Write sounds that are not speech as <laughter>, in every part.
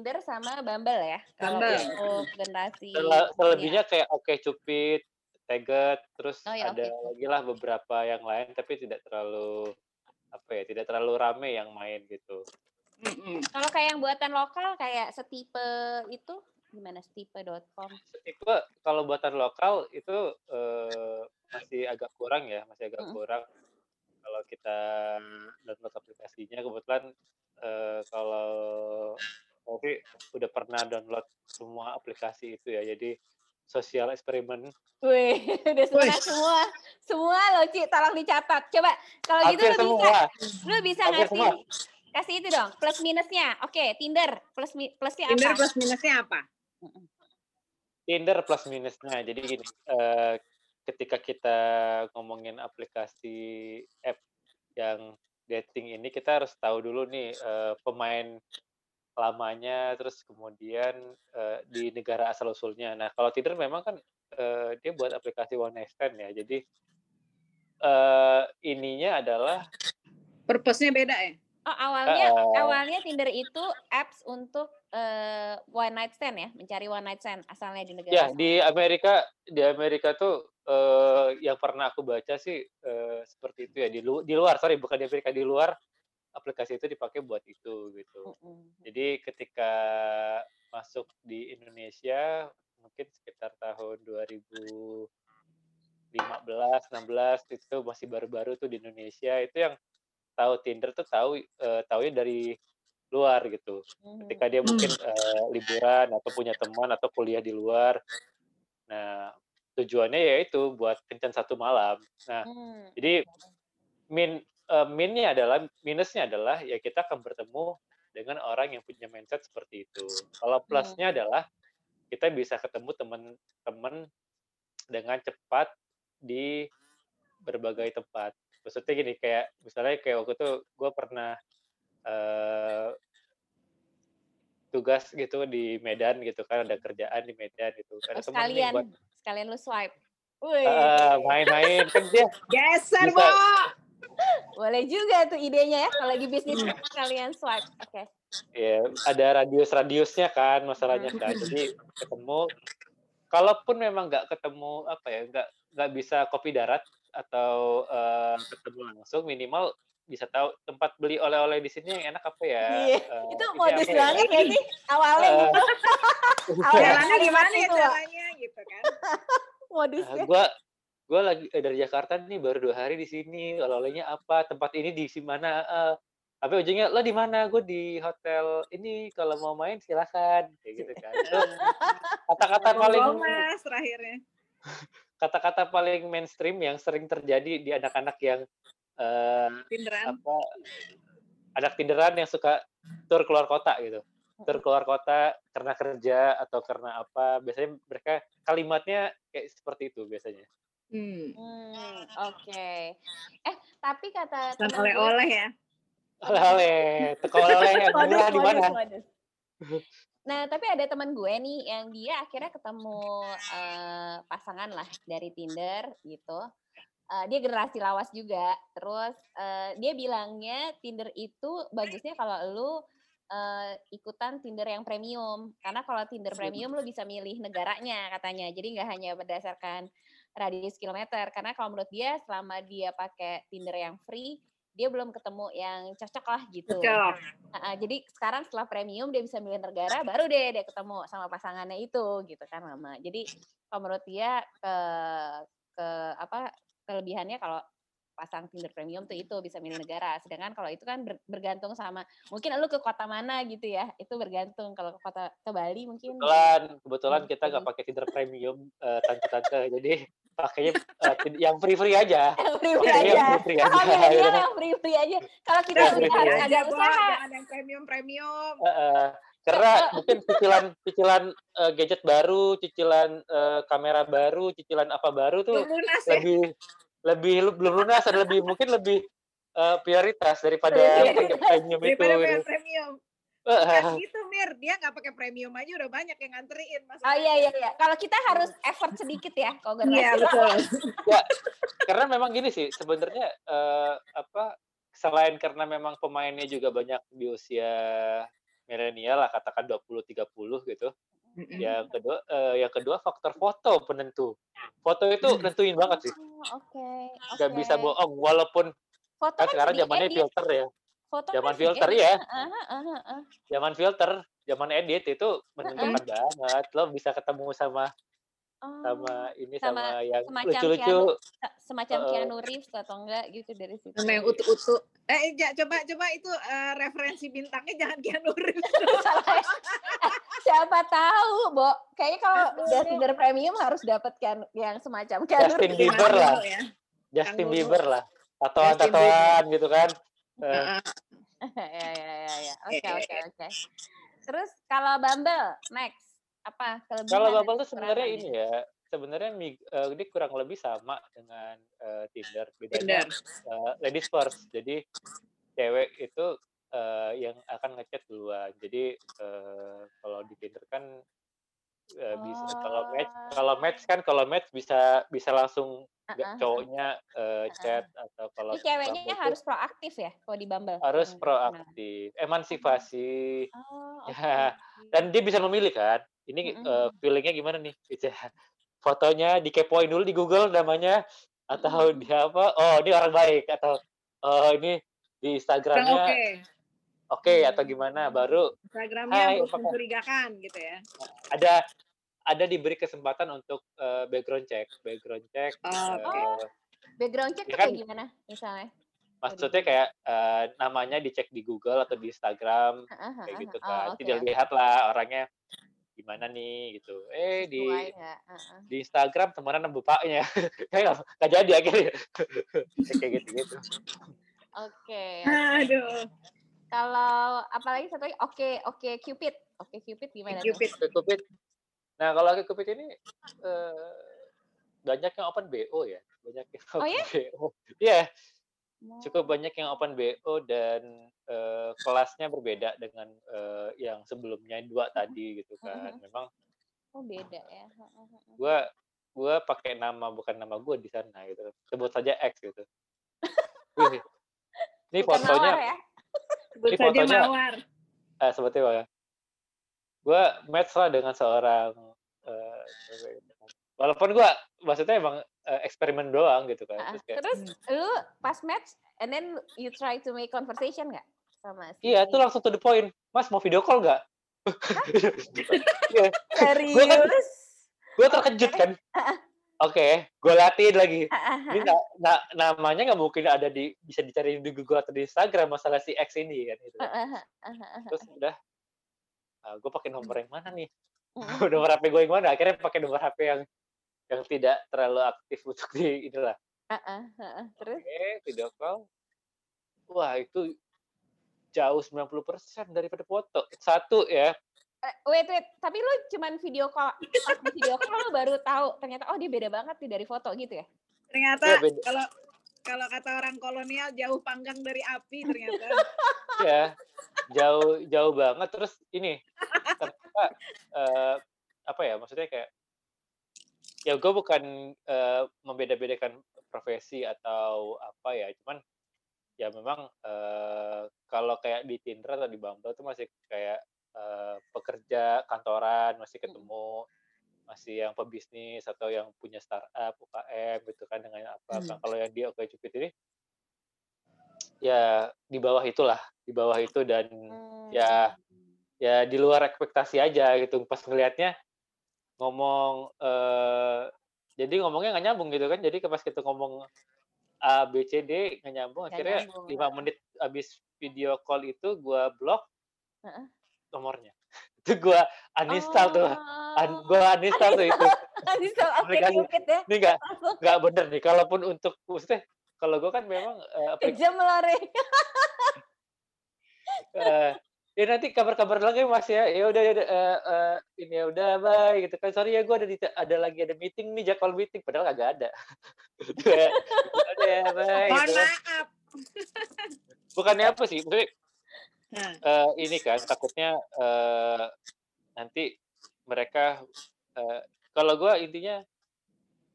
Tinder sama Bumble ya. Kalau Bumble. untuk generasi selebihnya ya. kayak Oke Cupid, Teget, terus Oh ya, ada Oke. lagi lah beberapa yang lain tapi tidak terlalu apa ya, tidak terlalu rame yang main gitu. Mm-mm. Kalau kayak yang buatan lokal kayak setipe itu gimana setipe.com. Tipe kalau buatan lokal itu eh, masih agak kurang ya, masih agak Mm-mm. kurang. Kalau kita download aplikasinya, kebetulan eh, kalau Ovi udah pernah download semua aplikasi itu ya, jadi sosial eksperimen Wih, <laughs> udah semua Wih. semua semua loh Ci, tolong dicatat. Coba kalau gitu hampir lu bisa semua. lu bisa Hampir ngasih semua. kasih itu dong plus minusnya. Oke, Tinder plus mi- plusnya Tinder apa? plus minusnya apa? Tinder plus minusnya. Jadi gini, eh, ketika kita ngomongin aplikasi app yang dating ini, kita harus tahu dulu nih eh, pemain lamanya, terus kemudian eh, di negara asal usulnya. Nah, kalau Tinder memang kan eh, dia buat aplikasi one night stand ya. Jadi eh, ininya adalah Purpose-nya beda ya? Oh, awalnya Eh. awalnya Tinder itu apps untuk eh, one night stand ya, mencari one night stand asalnya di negara. Ya, asal. di Amerika, di Amerika tuh eh, yang pernah aku baca sih eh, seperti itu ya di, lu- di luar, sorry bukan di Amerika di luar aplikasi itu dipakai buat itu gitu. Jadi ketika masuk di Indonesia mungkin sekitar tahun 2015, 16 itu masih baru-baru tuh di Indonesia itu yang tahu Tinder tuh tahu eh, taunya dari luar gitu ketika dia mungkin eh, liburan atau punya teman atau kuliah di luar. Nah, tujuannya yaitu buat kencan satu malam. Nah, Hmm. jadi min eh, minnya adalah minusnya adalah ya kita akan bertemu dengan orang yang punya mindset seperti itu. Kalau plusnya adalah kita bisa ketemu teman-teman dengan cepat di berbagai tempat. Maksudnya gini kayak misalnya kayak waktu itu gue pernah eh, tugas gitu di Medan gitu kan ada kerjaan di Medan gitu. Oh, temen nih sekalian buat sekalian lu swipe. Wih, main-main kan dia Geser, Bisa. Bo! boleh juga tuh idenya ya kalau lagi bisnis sekalian swipe. Oke. ya ada radius-radiusnya kan masalahnya kan jadi ketemu kalaupun memang nggak ketemu apa ya nggak nggak bisa kopi darat atau eh, ketemu langsung minimal bisa tahu tempat beli oleh-oleh di sini yang enak apa ya Iya, eh, Itu modus ya? banget ya sih awalnya Eh, gitu. <laughs> <laughs> Awalnya gimana ya itu, caranya gitu kan? <laughs> modusnya. gue gue lagi eh, dari Jakarta nih baru dua hari di sini. Oleh-olehnya apa? Tempat ini di mana? Eh. tapi ujungnya lo di mana? Gue di hotel ini. Kalau mau main silakan. Kayak gitu kan. Kata-kata paling Ngomong, Mas terakhirnya. <laughs> kata-kata paling mainstream yang sering terjadi di anak-anak yang eh, Tinderan. apa anak tinderan yang suka tur keluar kota gitu. Tur keluar kota karena kerja atau karena apa. Biasanya mereka kalimatnya kayak seperti itu biasanya Hmm. Hmm, oke. Eh, tapi kata Dan oleh-oleh ya. oleh teko oleh yang Modus, murah di mana. Nah, tapi ada teman gue nih yang dia akhirnya ketemu eh, pasangan lah dari Tinder gitu. Eh, dia generasi lawas juga. Terus eh, dia bilangnya Tinder itu bagusnya kalau lu eh, ikutan Tinder yang premium. Karena kalau Tinder premium lu bisa milih negaranya katanya. Jadi nggak hanya berdasarkan radius kilometer. Karena kalau menurut dia selama dia pakai Tinder yang free, dia belum ketemu yang cocok lah gitu. Cocok. Heeh, jadi sekarang setelah premium dia bisa milih negara, baru deh dia ketemu sama pasangannya itu gitu kan mama. Jadi kalau menurut dia ke ke apa kelebihannya kalau pasang Tinder premium tuh itu bisa milih negara. Sedangkan kalau itu kan ber- bergantung sama mungkin lu ke kota mana gitu ya. Itu bergantung kalau ke kota ke Bali mungkin kebetulan kebetulan Hmm, kita nggak pakai Tinder premium eh, tante-tante jadi pakainya tid- yang free free aja <laughs> free free pakainya yang aja. free free aja milenial gitu. yang free free aja. Kalau kita Yang udah free-free harus aja. ada usaha. jangan yang premium-premium. Eh, eh, karena mungkin cicilan cicilan eh, gadget baru cicilan eh, kamera baru cicilan apa baru tuh ya. Lebih lebih lu- belum lunas dan lebih mungkin lebih eh, prioritas daripada Prioritas. pakai premium itu Daripada gitu. pakai premium. Eh, eh, Kan gitu Mir, dia nggak pakai premium aja udah banyak yang nganterin. Masa Oh iya iya iya. Kalau kita harus effort sedikit ya kalau Iya generasi betul. karena memang gini sih sebenarnya eh, apa selain karena memang pemainnya juga banyak di usia milenial lah katakan 20 30 gitu. Yang kedua eh, yang kedua faktor foto penentu. Foto itu Hmm. nentuin banget sih. Oh, Oke. Nggak bisa oke. bohong walaupun Foto kan kan sekarang bisa zamannya filter ya. Foto Zaman kan filter diedit. ya. Heeh, heeh, heeh. Zaman filter, zaman edit itu menentukan banget. Lo bisa ketemu sama Oh, sama ini sama sama, yang semacam lucu-lucu. Semacam Heeh. Keanu Reeves atau enggak gitu dari situ. Sama yang utu-utu. Eh, ja, coba coba itu eh, referensi bintangnya jangan Keanu Reeves. <laughs> Salah. <laughs> Siapa tahu, Bo. Kayaknya kalau udah Tinder Premium harus dapat kan yang semacam Keanu Justin Reeves. Bieber lah. Ya. Justin Kanguru. Bieber lah. Justin Tatoan-tatoan gitu kan. Eh, Heeh. <laughs> ya, ya, ya, ya. Oke, Eh, oke, oke. Terus kalau Bumble, next apa kelebihan? Kalau dan Bumble tuh sebenarnya ini ya, sebenarnya eh, dia kurang lebih sama dengan eh, Tinder. Bedanya Tinder. eh, ladies first. Jadi cewek itu eh, yang akan ngechat duluan. Jadi eh, kalau di Tinder kan eh, bisa kalau match Oh. kalau match kan kalau match bisa bisa langsung Uh-uh. cowoknya eh, chat atau kalau Ini ceweknya harus proaktif ya kalau di Bumble. harus proaktif, emansipasi. Oh, <laughs> Ya, oke. dan dia bisa memilih kan ini Mm-mm. eh, feelingnya gimana nih Gitu ya. fotonya dikepoin dulu di Google namanya atau Mm-mm. dia apa oh ini orang baik atau oh ini di Instagramnya oke. oke atau gimana baru Instagramnya mencurigakan gitu ya. ada ada diberi kesempatan untuk eh, background check background check Oh, eh, oke. Background check Ya kan? kayak gimana misalnya? maksudnya kayak eh, namanya dicek di Google atau di Instagram Heeh, kayak heeh, gitu oh, kan oke, tidak oke. lihat lah orangnya gimana nih gitu eh di Sesuai nggak? Heeh. di Instagram temenan sama bapaknya kayak <laughs> nggak jadi akhirnya <laughs> kayak gitu gitu Oke. Aduh. Kalau apalagi satu lagi oke oke Cupid. Oke Cupid gimana tuh? Cupid. Oke Cupid nah kalau Oke Cupid ini eh, banyak yang open BO ya banyak yang Oh open ya? BO iya Oh. Cukup banyak yang open BO dan eh, kelasnya berbeda dengan eh, yang sebelumnya dua tadi gitu kan memang Oh beda ya. Heeh, heeh. gua gua pakai nama bukan nama gua di sana gitu sebut saja X gitu Wih, ini <laughs> Bukan fotonya mawar ya? Sebut Ini saja fotonya- mawar. eh sebetulnya ya. Gue match lah dengan seorang kan. walaupun gue maksudnya emang eh, eksperimen doang gitu kan. Ah, Terus kayak, Terus lu pas match and then you try to make conversation nggak sama si iya itu langsung to the point. Mas mau video call nggak? <laughs> Iya, serius? gue terkejut kan. <laughs> Oke, gue latihin lagi. Ini <laughs> na- na- namanya nggak mungkin ada di bisa dicari di Google atau di Instagram masalah si X ini kan. Gitu. ah, ah, ah, ah, ah. Terus udah, gue pakai nomor yang mana nih? Mm, nomor HP gue yang mana? Akhirnya pakai nomor HP yang yang tidak terlalu aktif untuk di inilah. ah, ah, ah, ah. Terus? Oke, video call. Wah, itu jauh 90% daripada foto. Satu ya. Eh, wait wait, tapi lu cuman video call, pas di video call lu baru tahu ternyata oh dia beda banget nih dari foto gitu ya? Ternyata beda. kalau kalau kata orang kolonial jauh panggang dari api ternyata. <laughs> Ya. Jauh jauh banget terus ini ternyata eh, apa ya? Maksudnya kayak ya gue bukan eh, membeda-bedakan profesi atau apa ya, cuman ya memang eh, kalau kayak di Tinder atau di Bumble tuh masih kayak eh, pekerja kantoran masih ketemu masih yang pebisnis atau yang punya startup UKM gitu kan dengan apa Hmm. Nah, kalau yang di Oke Cupid ini ya di bawah itulah di bawah itu dan Hmm. ya ya di luar ekspektasi aja gitu pas ngelihatnya ngomong eh jadi ngomongnya nggak nyambung gitu kan jadi pas kita ngomong A B C D nggak nyambung Nggak akhirnya lima heeh. menit abis video call itu gua blok nomornya <laughs> itu gua uninstall tuh Un, Oh. gua uninstall tuh itu <laughs> Uninstall aplikasi. Ya. ini nggak nggak bener nih kalaupun untuk maksudnya kalau gua kan memang eh, aplik- kejam lo Re. <laughs> eh, ya nanti kabar-kabar lagi mas ya. Ya udah ya udah, eh, eh, ini ya udah bye gitu kan. Sorry ya gue ada di ada lagi ada meeting nih jadwal meeting. Padahal kagak ada. <laughs> Ya. Udah ya bye Mohon gitu kan. maaf. bukannya apa sih? Maksudnya Nah, eh, ini kan takutnya eh, nanti mereka eh, kalau gue intinya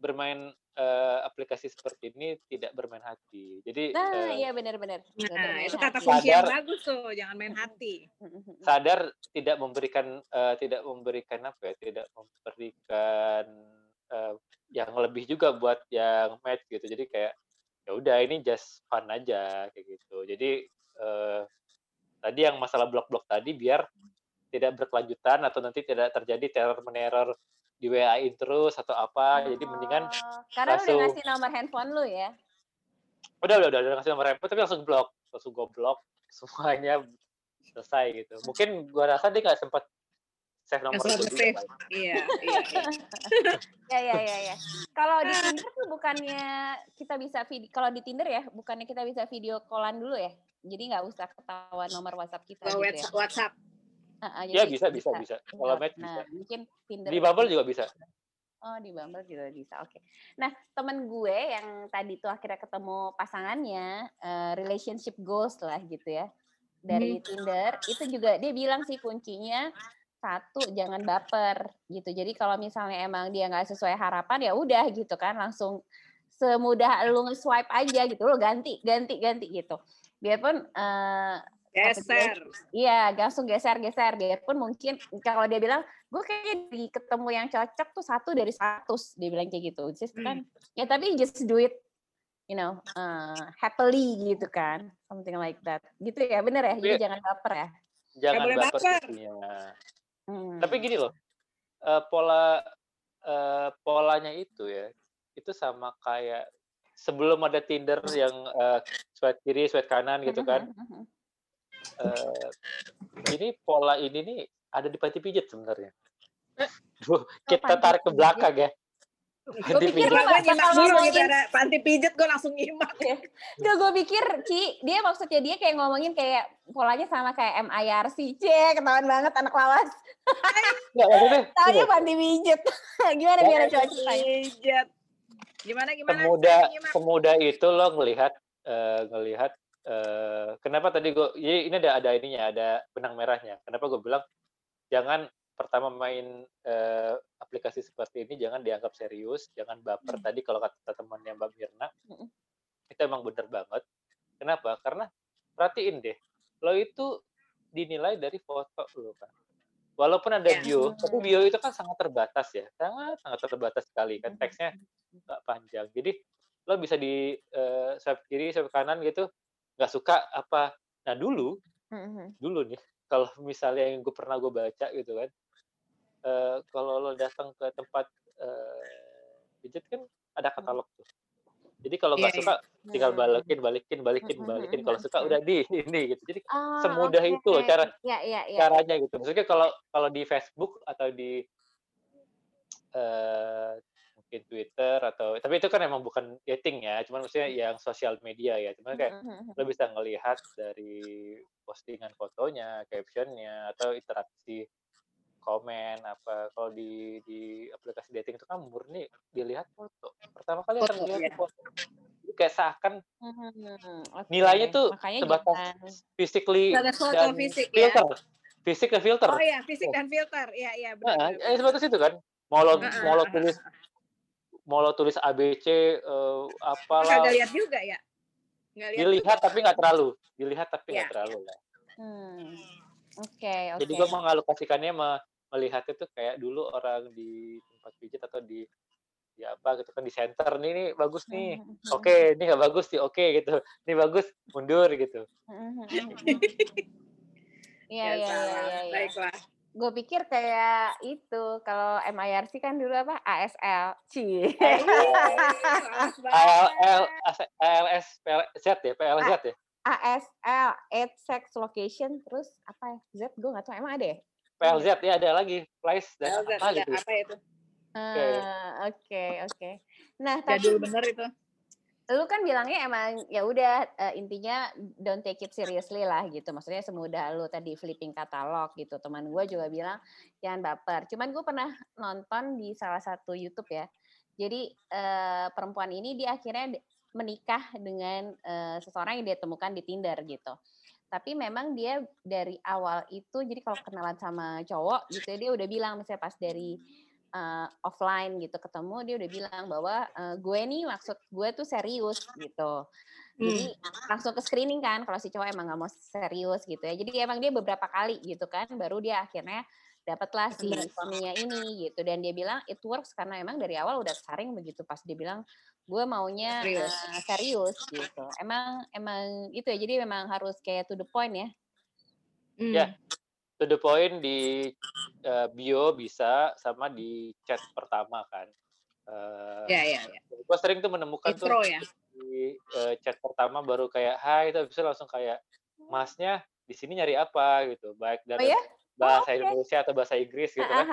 bermain uh, aplikasi seperti ini tidak bermain hati. Jadi Nah, uh, iya benar-benar. Nah, itu kata kunci yang bagus tuh, jangan main hati. sadar tidak memberikan uh, tidak memberikan apa ya, tidak memberikan uh, yang lebih juga buat yang match gitu. Jadi kayak ya udah ini just fun aja kayak gitu. Jadi uh, tadi yang masalah blok-blok tadi biar tidak berkelanjutan atau nanti tidak terjadi teror meneror di WA-in terus atau apa. Jadi mendingan Oh, karena lu udah langsung- ngasih nomor handphone lu ya. udah udah udah, udah ngasih nomor handphone tapi langsung blok langsung gue blok <laughs> semuanya selesai gitu mungkin gua rasa dia nggak sempat save nomor gue juga save. kali. Iya, iya, iya. <laughs> Ya ya ya ya. Kalau di Tinder tuh bukannya kita bisa video kalau di Tinder ya, bukannya kita bisa video callan dulu ya. Jadi nggak usah ketahuan nomor WhatsApp kita Kalau gitu ya. WhatsApp, Ya jadi bisa bisa bisa kalau match Nah, bisa mungkin Tinder di Bumble juga bisa Oh, di Bumble juga bisa. Oke. Nah, temen gue yang tadi tuh akhirnya ketemu pasangannya, eh, relationship goals lah gitu ya. Dari Tinder, itu juga dia bilang sih kuncinya satu jangan baper gitu. Jadi kalau misalnya emang dia nggak sesuai harapan ya udah gitu kan langsung semudah lu nge-swipe aja gitu lo ganti ganti ganti gitu. Biarpun eh, Geser. Iya, langsung geser-geser. Dia pun mungkin kalau dia bilang, gue kayaknya di ketemu yang cocok tuh satu dari seratus. Dia bilang kayak gitu. Just kan, ya tapi just do it, you know, uh, happily gitu kan. Something like that. Gitu ya, bener ya? Jadi Iya. jangan baper ya. jangan boleh baper baper. kuncinya Hmm. tapi gini loh eh, pola eh, polanya itu ya itu sama kayak sebelum ada Tinder yang eh, swipe kiri swipe kanan gitu kan Eh, ini pola ini nih ada di panti pijat sebenarnya. Eh. Duh, kita panti tarik ke pijat. belakang ya. Gue Panti pikir Gue pijat. lu nyimak dulu gitu ngomongin ada panti pijet, gue langsung nyimak. Duh, gue pikir Ci, dia maksudnya dia kayak ngomongin kayak polanya sama kayak MIRC. Cie, ketahuan banget anak lawas. Nggak, maksudnya Taunya panti pijet. <laughs> gimana Ya, gimana coba? Pijet. Gimana gimana? nyimak. semudah itu lo ngelihat eh, ngelihat eh, kenapa tadi gue ini ada ada ininya ada benang merahnya. Kenapa gue bilang jangan pertama main eh, aplikasi seperti ini jangan dianggap serius, jangan baper. Tadi kalau kata temannya Mbak Mirna Mm. itu emang bener banget. Kenapa? Karena perhatiin deh, lo itu dinilai dari foto lo kan. Walaupun ada Ya. bio, tapi bio itu kan sangat terbatas ya, sangat sangat terbatas sekali kan teksnya nggak panjang. Jadi lo bisa di eh, swipe kiri, swipe kanan gitu, nggak suka apa. Nah dulu, Mhm. dulu nih, kalau misalnya yang gue pernah gue baca gitu kan, eh, kalau lo datang ke tempat eh, pijat kan ada katalog tuh. Jadi kalau nggak Iya, suka tinggal Hmm. balikin, balikin, balikin, Mm, balikin. mm, Kalau suka udah di <laughs> ini gitu. Jadi Ah, semudah oke. itu cara Iya, iya, iya. caranya gitu. Maksudnya kalau kalau di Facebook atau di eh mungkin Twitter atau tapi itu kan emang bukan dating ya, cuman maksudnya yang sosial media ya. Cuman kayak lo bisa ngelihat dari postingan fotonya, captionnya, atau interaksi komen apa. Kalau di di aplikasi dating itu kan murni dilihat foto. Pertama kali akan Foto, dilihat iya. foto. Kayak seakan Mhm, oke. nilainya tuh Makanya sebatas jangan physically Sebatas foto dan fisik ya. filter. Fisik ke filter. Oh iya, fisik dan filter. Iya, iya, benar. Nah, benar, eh, sebatas itu kan. Mau lo Heeh, mau lo tulis mau lo tulis ABC eh, apalah Kagak lihat juga ya? Nggak lihat dilihat tapi nggak terlalu dilihat tapi nggak Iya, terlalu lah Hmm. Oke, oke. jadi gue mengalokasikannya me- melihat itu kayak dulu orang di tempat pijat atau di ya apa gitu kan di center nih, nih bagus nih Mhm, mhm, oke ini nggak bagus sih oke gitu ini bagus mundur gitu. <laughs> Iya, Ya, iya, iya, iya, iya. Baiklah. Gue pikir kayak itu kalau MIRC kan dulu apa ASL, <laughs> banget. ALL ALS PLZ ya PLZ ya ASL, Aid Sex Location, terus apa ya? Z gue nggak tahu emang ada ya? PLZ ya ada lagi place dan apa ada gitu apa itu? Ah, Oke, oke. Nah, tapi Jadul bener itu. Lu kan bilangnya emang ya udah eh, intinya don't take it seriously lah gitu. Maksudnya semudah lu tadi flipping katalog gitu. Teman gue juga bilang jangan baper. Cuman gue pernah nonton di salah satu YouTube ya. Jadi eh, perempuan ini dia akhirnya menikah dengan eh, seseorang yang dia temukan di Tinder gitu. Tapi memang dia dari awal itu jadi kalau kenalan sama cowok gitu ya, dia udah bilang misalnya pas dari uh, offline gitu ketemu dia udah bilang bahwa uh, gue nih maksud gue tuh serius gitu. Jadi hmm. langsung ke screening kan kalau si cowok emang nggak mau serius gitu ya. Jadi emang dia beberapa kali gitu kan baru dia akhirnya dapatlah si suaminya ini gitu. Dan dia bilang it works karena emang dari awal udah saring begitu pas dia bilang gue maunya serius, uh, serius gitu. Emang emang itu ya jadi memang harus kayak to the point ya. Hmm. ya to the point di uh, bio bisa sama di chat pertama kan. Uh, ya ya, ya. gue sering tuh menemukan Intro, tuh ya? di uh, chat pertama baru kayak hai itu bisa langsung kayak masnya di sini nyari apa? gitu. Baik dari oh, ya? bahasa oh, okay. Indonesia atau bahasa Inggris gitu kan.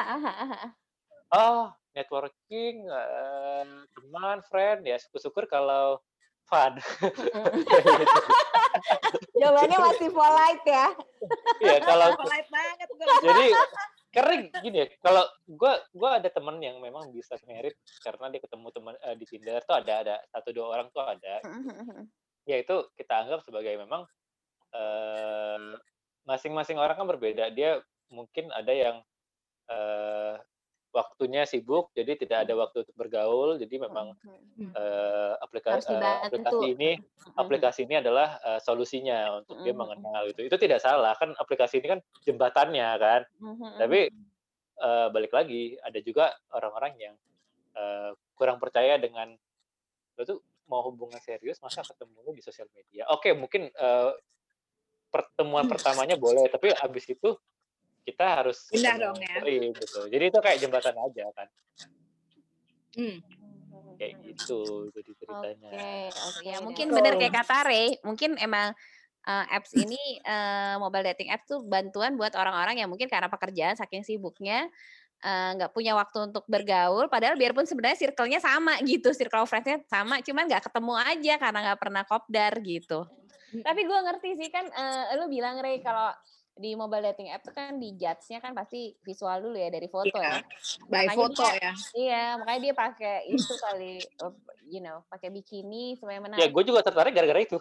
oh networking uh, teman friend. Ya syukur-syukur kalau fun. <laughs> Jawabannya masih polite ya. Iya kalau polite banget jadi karena gini ya kalau gue gue ada temen yang memang bisa merit karena dia ketemu teman uh, di Tinder tuh ada ada satu dua orang tuh ada. Ya itu kita anggap sebagai memang masing masing-masing orang kan berbeda. Dia mungkin ada yang uh, waktunya sibuk jadi tidak ada waktu untuk bergaul jadi memang uh, aplikasi uh, aplikasi ini aplikasi ini adalah uh, solusinya untuk dia mengenal itu. Itu tidak salah kan aplikasi ini kan jembatannya kan. Tapi uh, balik lagi ada juga orang-orang yang uh, kurang percaya dengan itu mau hubungan serius masa ketemu di sosial media? Oke mungkin uh, pertemuan pertamanya boleh tapi abis itu kita harus pindah dong ya. gitu. Jadi itu kayak jembatan aja kan. Hmm. Kayak gitu jadi ceritanya. Oke, okay, oke. Okay. Mungkin benar kayak kata Ray, mungkin emang uh, apps ini uh, mobile dating apps tuh bantuan buat orang-orang yang mungkin karena pekerjaan saking sibuknya nggak uh, punya waktu untuk bergaul padahal biarpun sebenarnya circle-nya sama gitu circle friends-nya sama cuman nggak ketemu aja karena nggak pernah kopdar gitu tapi gue ngerti sih kan uh, lu bilang Ray kalau di mobile dating app tuh kan di judge-nya kan pasti visual dulu ya dari foto yeah. ya. By makanya foto dia, ya. Iya, makanya dia pakai itu kali <laughs> you know, pakai bikini supaya menarik. Ya, gue juga tertarik gara-gara itu.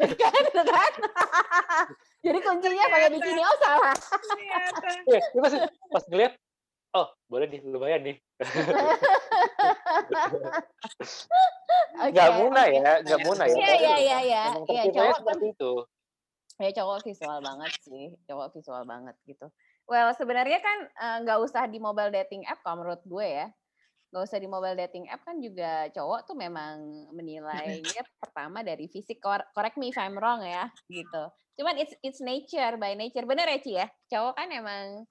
kan? <laughs> Jadi kuncinya pakai bikini oh salah. Iya, pas pas ngeliat oh boleh nih lumayan nih. <laughs> okay. Gak muna ya, gak muna ya. Iya, iya, iya, iya. Iya, cowok seperti itu ya cowok visual banget sih cowok visual banget gitu. Well sebenarnya kan nggak uh, usah di mobile dating app kalau menurut gue ya. Nggak usah di mobile dating app kan juga cowok tuh memang menilainya pertama dari fisik. Correct me if I'm wrong ya gitu. Cuman it's it's nature by nature. Bener ya Ci ya? Cowok kan emang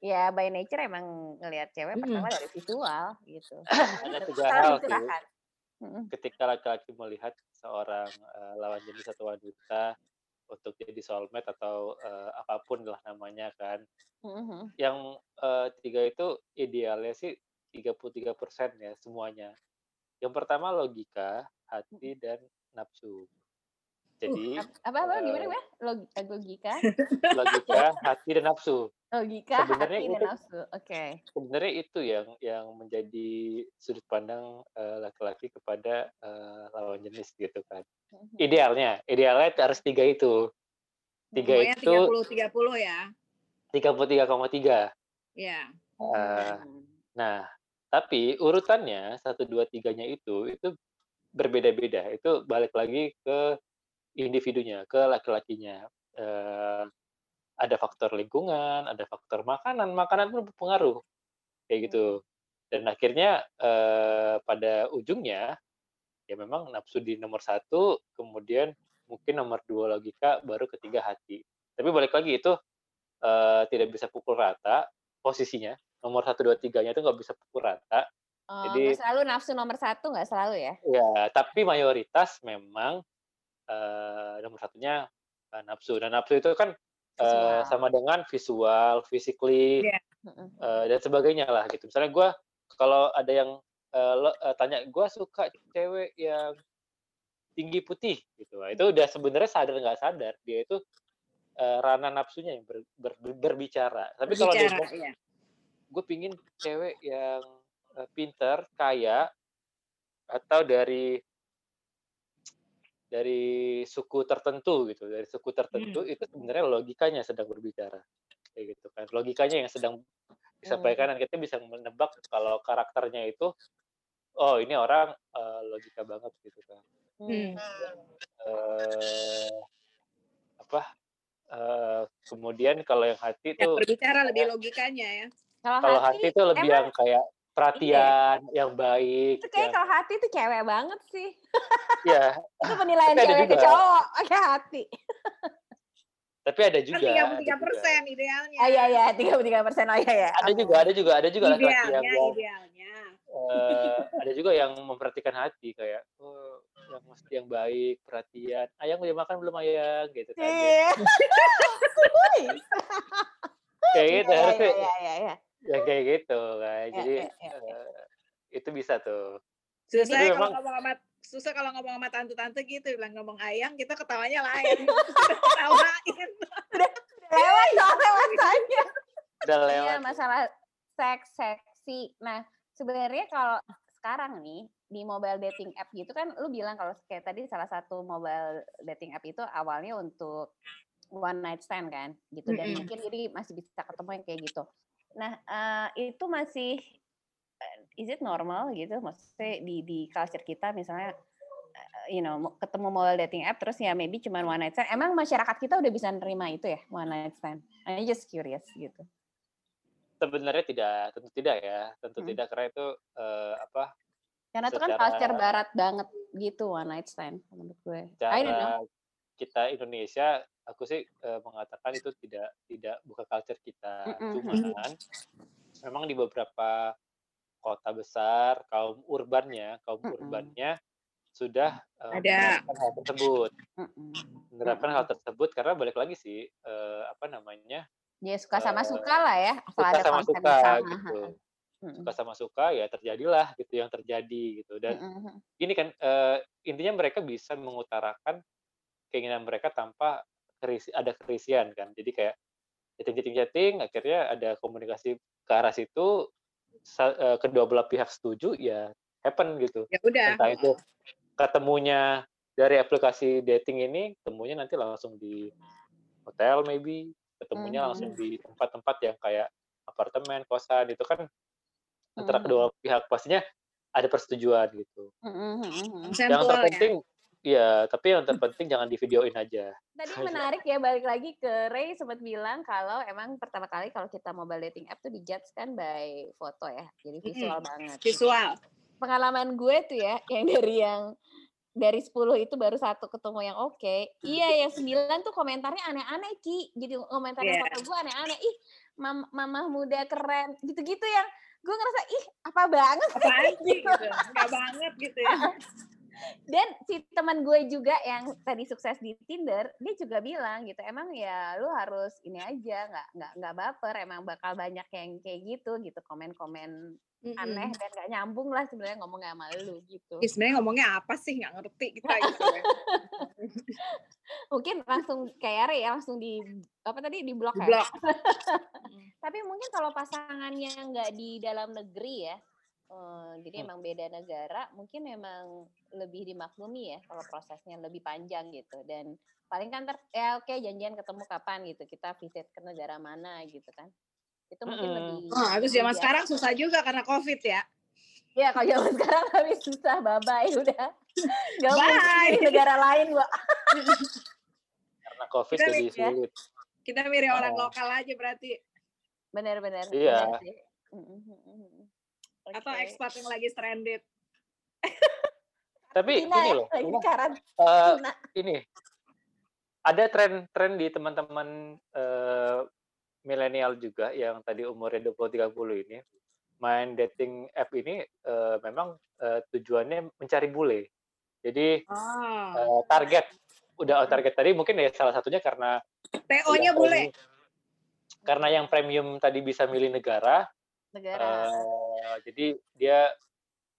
ya by nature emang ngelihat cewek hmm. pertama dari visual gitu. <clears throat> Ada tiga hal sih. ketika laki-laki melihat seorang uh, lawan jenis atau wanita untuk jadi soulmate atau uh, apa pun lah namanya kan. Mm-hmm. Yang uh, tiga itu idealnya sih 33% ya semuanya. Yang pertama logika, hati dan nafsu. Jadi uh, apa apa uh, gimana ya? Logika. <laughs> Logika, hati dan nafsu. Logika, <laughs> sebenarnya hati itu, dan nafsu. Oke. Okay. Sebenarnya itu yang yang menjadi sudut pandang laki-laki uh, kepada uh, lawan jenis gitu kan. Mhm. Idealnya, idealnya harus tiga itu. Tiga Pokoknya itu. Tiga puluh tiga puluh ya. Tiga puluh tiga koma tiga. Ya. Nah, tapi urutannya satu dua tiganya itu itu berbeda-beda. Itu balik lagi ke individunya, ke laki-lakinya. Uh, ada faktor lingkungan, ada faktor makanan, makanan pun berpengaruh kayak gitu. Hmm. Dan akhirnya uh, pada ujungnya ya memang nafsu di nomor satu, kemudian mungkin nomor dua logika, baru ketiga hati. Tapi balik lagi itu uh, tidak bisa pukul rata posisinya. Nomor satu, dua, tiganya itu nggak bisa pukul rata. Oh, Jadi selalu nafsu nomor satu nggak selalu ya? Ya, tapi mayoritas memang uh, nomor satunya uh, nafsu. Dan nafsu itu kan uh, sama dengan visual, physically, yeah. uh, dan sebagainya lah gitu. Misalnya gue kalau ada yang uh, lo, uh, tanya gue suka cewek yang tinggi putih gitu itu udah sebenarnya sadar nggak sadar dia itu uh, ranah nafsunya yang ber, ber, berbicara tapi kalau dia iya. gue pingin cewek yang uh, pinter kaya atau dari dari suku tertentu gitu dari suku tertentu hmm. itu sebenarnya logikanya sedang berbicara kayak gitu kan logikanya yang sedang disampaikan dan kita bisa menebak kalau karakternya itu oh ini orang uh, logika banget gitu kan. Hmm. Uh, apa? Uh, kemudian kalau yang hati Ya, tuh berbicara lebih logikanya ya. kalau hati tuh lebih yang kayak perhatian, yang baik, itu kayak yang kalau hati tuh cewek banget sih. ya. <laughs> Itu penilaian Tapi ada cewek ke cowok pakai hati. Tapi ada Kan juga. ada 33 juga. persen idealnya. Ah iya iya, 33 persen oh iya ya. Ada juga, ada juga, ada juga laki-laki yang, Idealnya, eh, ada juga yang memperhatikan hati kayak oh, yang mesti yang baik, perhatian. Ayang udah makan belum ayang gitu kan. ya. Iya. Kayak Iya gitu iya <laughs> harusnya iya iya. iya. yang kayak gitu kan. Iya, Jadi iya, iya, iya. eh, itu bisa tuh. Susah ya kalau memang- ngomong sama susah kalau ngomong sama tante-tante gitu bilang ngomong ayang kita ketawanya lain <laughs> ketawain Lewat soalnya masanya. Udah Iya, lewat. masalah seks seksi. Nah, sebenarnya kalau sekarang nih di mobile dating app gitu kan lu bilang kalau kayak tadi salah satu mobile dating app itu awalnya untuk one night stand kan gitu dan Mm-mm. mungkin jadi masih bisa ketemu yang kayak gitu. Nah, eh, itu masih is it normal gitu maksudnya di di culture kita misalnya eh, you know ketemu mobile dating app terus ya maybe cuma one night stand. Emang masyarakat kita udah bisa nerima itu ya one night stand? I'm just curious gitu. Sebenarnya tidak, tentu tidak ya, tentu Hmm. tidak karena itu eh, apa? Karena itu kan culture barat banget gitu one night stand menurut gue. I don't know. kita Indonesia aku sih eh, mengatakan itu tidak tidak bukan culture kita Mm-mm. cuman memang di beberapa kota besar kaum urbannya kaum Mm-mm. urbannya sudah eh, Ada. menerapkan hal tersebut Mm-mm. menerapkan hal tersebut karena balik lagi sih eh, apa namanya Dia suka sama Eh, suka lah ya, asal suka ada sama suka bersama. gitu Mm-mm. suka sama suka ya terjadilah gitu yang terjadi gitu dan Mm-mm. ini kan eh, intinya mereka bisa mengutarakan keinginan mereka tanpa kerisi, ada kerisian kan jadi kayak chatting chatting chatting akhirnya ada komunikasi ke arah situ kedua belah pihak setuju ya happen gitu ya udah entah itu ketemunya dari aplikasi dating ini temunya nanti langsung di hotel maybe ketemunya Mhm. langsung di tempat-tempat yang kayak apartemen kosan itu kan antara Mhm. kedua pihak pastinya ada persetujuan gitu Mm-mm, mm-mm. yang Sentual ya. Terpenting ya tapi yang terpenting jangan di videoin aja Tadi Iya. menarik ya balik lagi ke Ray sempat bilang kalau emang pertama kali kalau kita mobile dating app tuh dijudge kan by foto ya, jadi visual banget. visual Pengalaman gue tuh ya yang dari yang dari 10 itu baru satu ketemu yang oke. Iya, <laughs> yang 9 tuh komentarnya aneh-aneh, Ki. Jadi komentarnya Iya. foto gue aneh-aneh. Ih, mam mamah muda keren. Gitu-gitu yang gue ngerasa, ih, apa banget sih?" apaan sih gitu nggak banget gitu ya <laughs> Dan si teman gue juga yang tadi sukses di Tinder, dia juga bilang gitu, emang ya lu harus ini aja, nggak nggak nggak baper, emang bakal banyak yang kayak gitu gitu, komen-komen aneh dan nggak nyambung lah sebenarnya ngomongnya sama lu gitu. Ih, sebenarnya ngomongnya apa sih nggak ngerti kita gitu ya. <laughs> Mungkin langsung kayak ya, langsung di apa tadi di blok Di ya. blok. <laughs> Tapi mungkin kalau pasangannya nggak di dalam negeri ya, eh, jadi Hmm. emang beda negara, mungkin memang lebih dimaklumi ya kalau prosesnya lebih panjang gitu. Dan paling kan ter, ya oke janjian ketemu kapan gitu, kita visit ke negara mana gitu kan. Itu mungkin Mm-mm. lebih. Oh, terus lebih zaman sekarang susah juga karena covid ya Ya kalau zaman sekarang <laughs> tapi susah, <laughs> bye bye udah. Gak mungkin Bye. di negara lain gua. <laughs> karena covid Kita jadi ya. sulit kita mirip orang Oh. lokal aja berarti Bener-bener. Iya. bener mm. atau Oke. expat yang lagi stranded <laughs> tapi Cina ini ya, loh lagi eh, ini ada tren-tren di teman-teman eh, milenial juga yang tadi umurnya 20-30 ini main dating app ini eh, memang eh, tujuannya mencari bule. Jadi oh eh, target udah target tadi mungkin ya salah satunya karena TO-nya yang bule karena yang premium tadi bisa milih negara, Negara. eh, jadi dia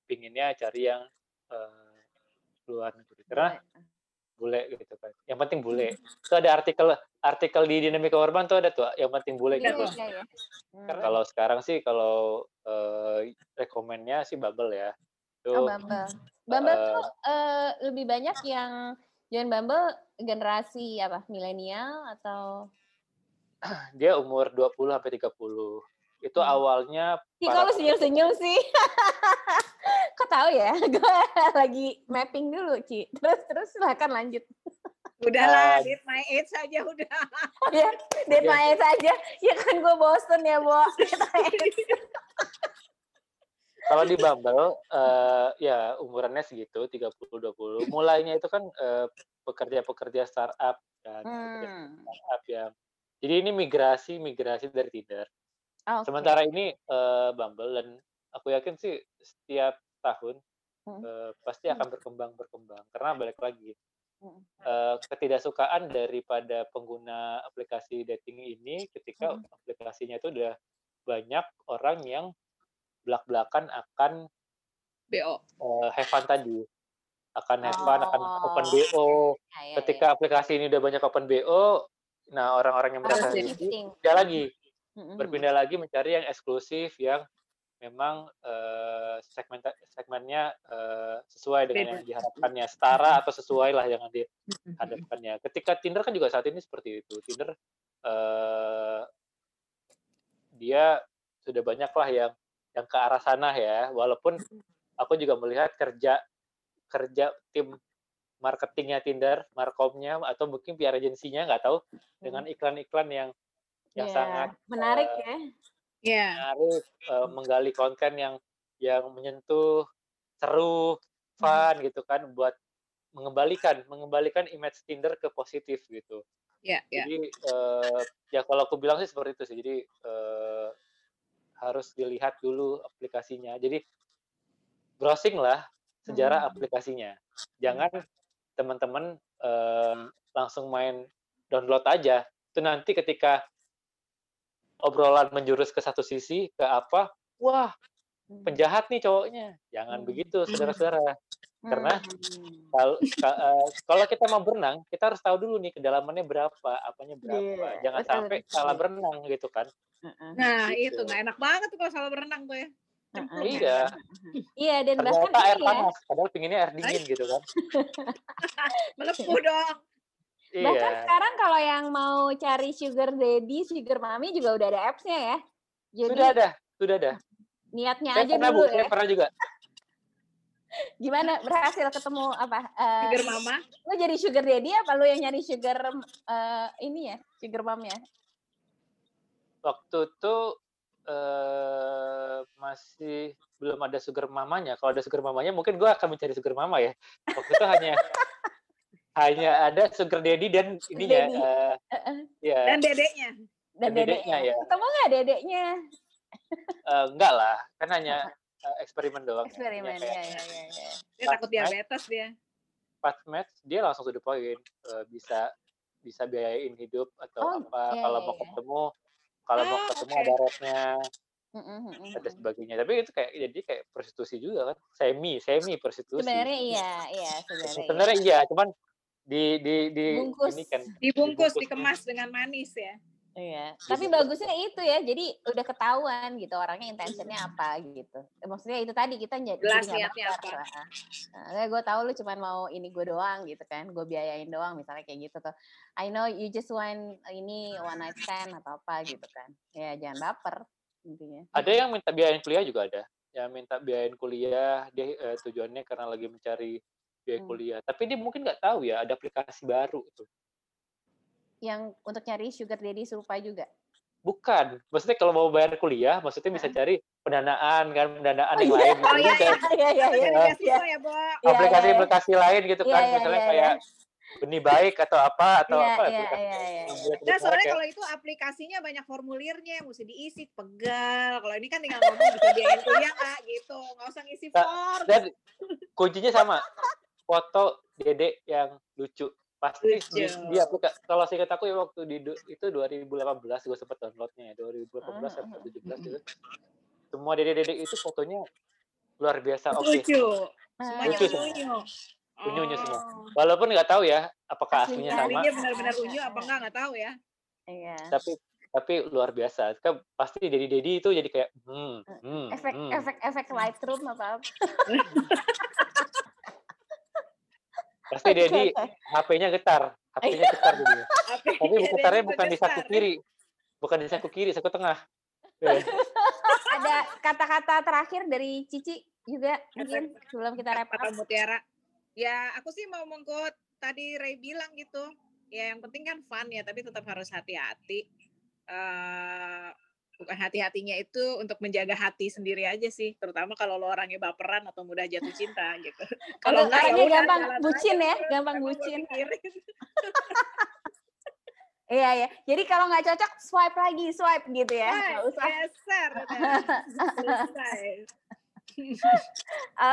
pinginnya cari yang eh, luar negeri. Karena bule gitu kan. Yang penting bule. Itu ada artikel artikel di Dinamika Urban tuh ada tuh yang penting bule Iya, gitu. iya, iya. Hmm. Karena kalau sekarang sih kalau eh, rekomennya sih Bubble ya. Itu Oh, Bumble. Bumble eh, tuh eh, lebih banyak yang join Bumble generasi apa? Milenial atau <clears throat> dia umur 20 sampai 30. Itu Hmm. awalnya para kok lu senyum-senyum sih? <laughs> Kok tahu ya? <laughs> Gue lagi mapping dulu, Ci. Terus terus silakan lanjut. Udahlah, Um, did my age saja udah. <laughs> ya, dead Iya. my age aja. Ya kan gue bosen ya, Bo. Kalau di Bumble eh, ya umurannya segitu 30 20. Mulainya itu kan eh, pekerja-pekerja startup kan, pekerja Hmm. startup yang jadi ini migrasi migrasi dari Tinder. Oke. Sementara ini eh, Bumble dan aku yakin sih setiap tahun Hmm. eh, pasti akan berkembang berkembang karena balik lagi Hmm. eh, ketidaksukaan daripada pengguna aplikasi dating ini ketika Hmm. aplikasinya itu udah banyak orang yang belak-belakan akan BO. eh, have fun tadi akan have fun akan open Oh. BO Ya, ya, ketika aplikasi ini udah banyak open BO nah orang-orang yang ya. Merasa shifting. pindah lagi Mm-mm. berpindah lagi mencari yang eksklusif yang memang eh, segmen segmennya eh, sesuai dengan yang diharapkannya setara atau sesuai lah yang dihadapkannya. Ketika Tinder kan juga saat ini seperti itu. Tinder eh, dia sudah banyak lah yang yang ke arah sana ya. Walaupun aku juga melihat kerja kerja tim marketingnya Tinder, markomnya atau mungkin PR agensinya nggak tahu dengan iklan-iklan yang yang Ya, sangat menarik eh, ya. Ya. menarik, eh, menggali konten yang yang menyentuh, seru, fun gitu kan buat mengembalikan mengembalikan image Tinder ke positif gitu. Ya, ya. Jadi eh, ya kalau aku bilang sih seperti itu sih. Jadi eh, harus dilihat dulu aplikasinya. Jadi browsing lah sejarah Hmm. aplikasinya. Jangan teman-teman eh, langsung main download aja. Itu nanti ketika obrolan menjurus ke satu sisi ke apa? Wah, penjahat nih cowoknya. Jangan Hmm. begitu, saudara-saudara. karena- Hmm. Kalau ka- eh, kalau kita mau berenang, kita harus tahu dulu nih kedalamannya berapa, apanya berapa. Iya, Jangan betul, sampai betul. salah berenang gitu kan. Heeh. Nah, Gitu. itu nggak enak banget tuh kalau salah berenang tuh ya. Heeh. Iya, Iya dan bahkan ternyata air ini ya, panas, padahal pinginnya air dingin gitu kan. <laughs> Melepuh dong. Bahkan Iya. sekarang kalau yang mau cari sugar daddy, sugar mommy juga udah ada apps-nya ya. Jadi Sudah ada, sudah ada. niatnya Saya aja pernah dulu bu, saya ya. pernah juga. Gimana berhasil ketemu apa? eh, Sugar mama. lu jadi sugar daddy apa lu yang nyari sugar eh, ini ya, sugar mom ya? Waktu itu eh, masih belum ada sugar mamanya. Kalau ada sugar mamanya, mungkin gue akan mencari sugar mama ya. Waktu itu hanya <laughs> hanya ada sugar daddy dan ininya, Daddy. eh, ya Dan dedeknya. Dan Dan dedeknya, dedeknya. ya. Ketemu nggak dedeknya? eh, enggak lah, kan hanya eh, eksperimen doang. ya. Eksperimen ya kayak ya ya. ya. Dia takut match. diabetes dia. pas match dia langsung to the point eh, bisa bisa biayain hidup atau Oh, apa iya, kalau iya, mau iya. ketemu kalau mau Oh, ketemu oke. ada ada mm-mm. sebagainya tapi itu kayak jadi kayak prostitusi juga kan semi semi prostitusi Sebenarnya iya, iya sebenarnya. iya. sebenarnya iya cuman di di di Bungkus. ini kan Dibungkus, Dibungkus. dikemas dengan manis ya. Iya, tapi bagusnya itu ya. Jadi udah ketahuan gitu orangnya intentionnya apa gitu. Eh, Maksudnya itu tadi kita jadi Jelas nggak niatnya baper. apa. Nah, gue tahu lu cuman mau ini gue doang gitu kan, gue biayain doang misalnya kayak gitu tuh. I know you just want ini one night stand atau apa gitu kan. Ya jangan baper intinya. ada yang minta biayain kuliah juga ada yang minta biayain kuliah dia eh, tujuannya karena lagi mencari biaya Hmm. kuliah tapi dia mungkin nggak tahu ya ada aplikasi baru tuh Yang untuk cari sugar daddy serupa juga. Bukan, maksudnya kalau mau bayar kuliah, maksudnya bisa cari pendanaan kan, pendanaan yang iya. lain. Oh, gitu. iya, Bisa iya. Iya iya iya. kan Iya. ya. Iya, iya, iya. Aplikasi-aplikasi lain gitu Iya, kan, iya, misalnya iya, kayak benih baik atau apa atau Iya apa iya aplikasi iya iya. yang iya. buat Nah, soalnya kalau itu aplikasinya banyak formulirnya, mesti diisi, pegal. Kalau ini kan tinggal ngomong bisa biayain kuliah nggak gitu. Nggak usah ngisi Nah, form. Dan kuncinya sama, foto dede yang lucu. Pasti Lucu. di, di aplika- kalau saya kataku ya waktu di itu 2018 gue sempet downloadnya ya 2018 atau 17 gitu. Semua dede-dede itu fotonya luar biasa oke. Lucu. Semuanya Lucu unyu-unyu. Unyu-unyu semua. Oh. Walaupun nggak tahu ya apakah Aslinya aslinya sama, Aslinya benar-benar unyu apa enggak nggak tahu ya. Iya. tapi tapi luar biasa. Kan pasti jadi dedi itu jadi kayak hmm, hmm, Efek hmm. efek efek Lightroom apa. <laughs> Pasti dedi HP-nya getar, HP-nya getar jadi. Apa Tapi yang getarnya bukan di saku kiri, bukan di saku kiri, saku tengah. Ya. ada kata-kata terakhir dari Cici juga mungkin sebelum kita wrap Kata up. Mutiara. Ya, aku sih mau mengkut tadi Ray bilang gitu. Ya, yang penting kan fun ya, tapi tetap harus hati-hati. Eh, bukan hati-hatinya itu untuk menjaga hati sendiri aja sih, terutama kalau lo orangnya baperan atau mudah jatuh cinta gitu. <laughs> Kalau enggak, ya gampang jalan bucin ya, terus, gampang bucin. <laughs> Iya ya. Jadi kalau nggak cocok swipe lagi, swipe gitu ya. Nggak usah. geser. <laughs> Selesai.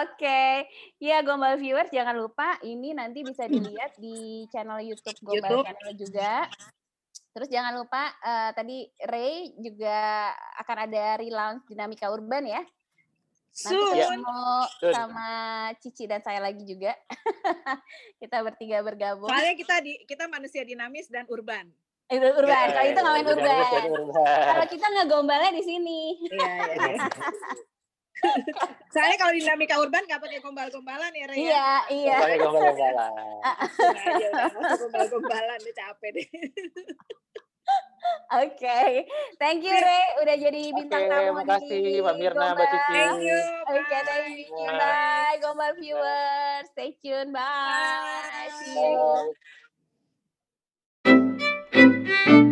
Oke, ya Gombal viewers jangan lupa ini nanti bisa <clears throat> dilihat di channel YouTube Gombal YouTube. Channel juga. Terus jangan lupa eh, tadi Ray juga akan ada relaunch Dinamika Urban ya. Nanti ketemu Soon. sama Cici dan saya lagi juga. <laughs> kita bertiga bergabung. Soalnya kita di kita manusia dinamis dan urban. Itu urban, Ya, kalau itu ya, urban. dinamis dan urban. Kalau kita ngegombalnya di sini. Iya, iya, iya. <laughs> <laughs> Soalnya kalau dinamika urban nggak pakai gombal-gombalan ya, Rey. Ya? Iya, iya. Pakai gombal-gombalan. Ah, ah. nah, iya, gombal-gombalan, udah capek deh. <laughs> Oke, okay. thank you Re, udah jadi bintang okay, tamu makasih, di Mbak Mirna, Gombal. Mbak Cici. Thank you. Oke, okay, thank you. Bye. bye. Gombal viewers, stay tune. Bye. bye. See you. Bye.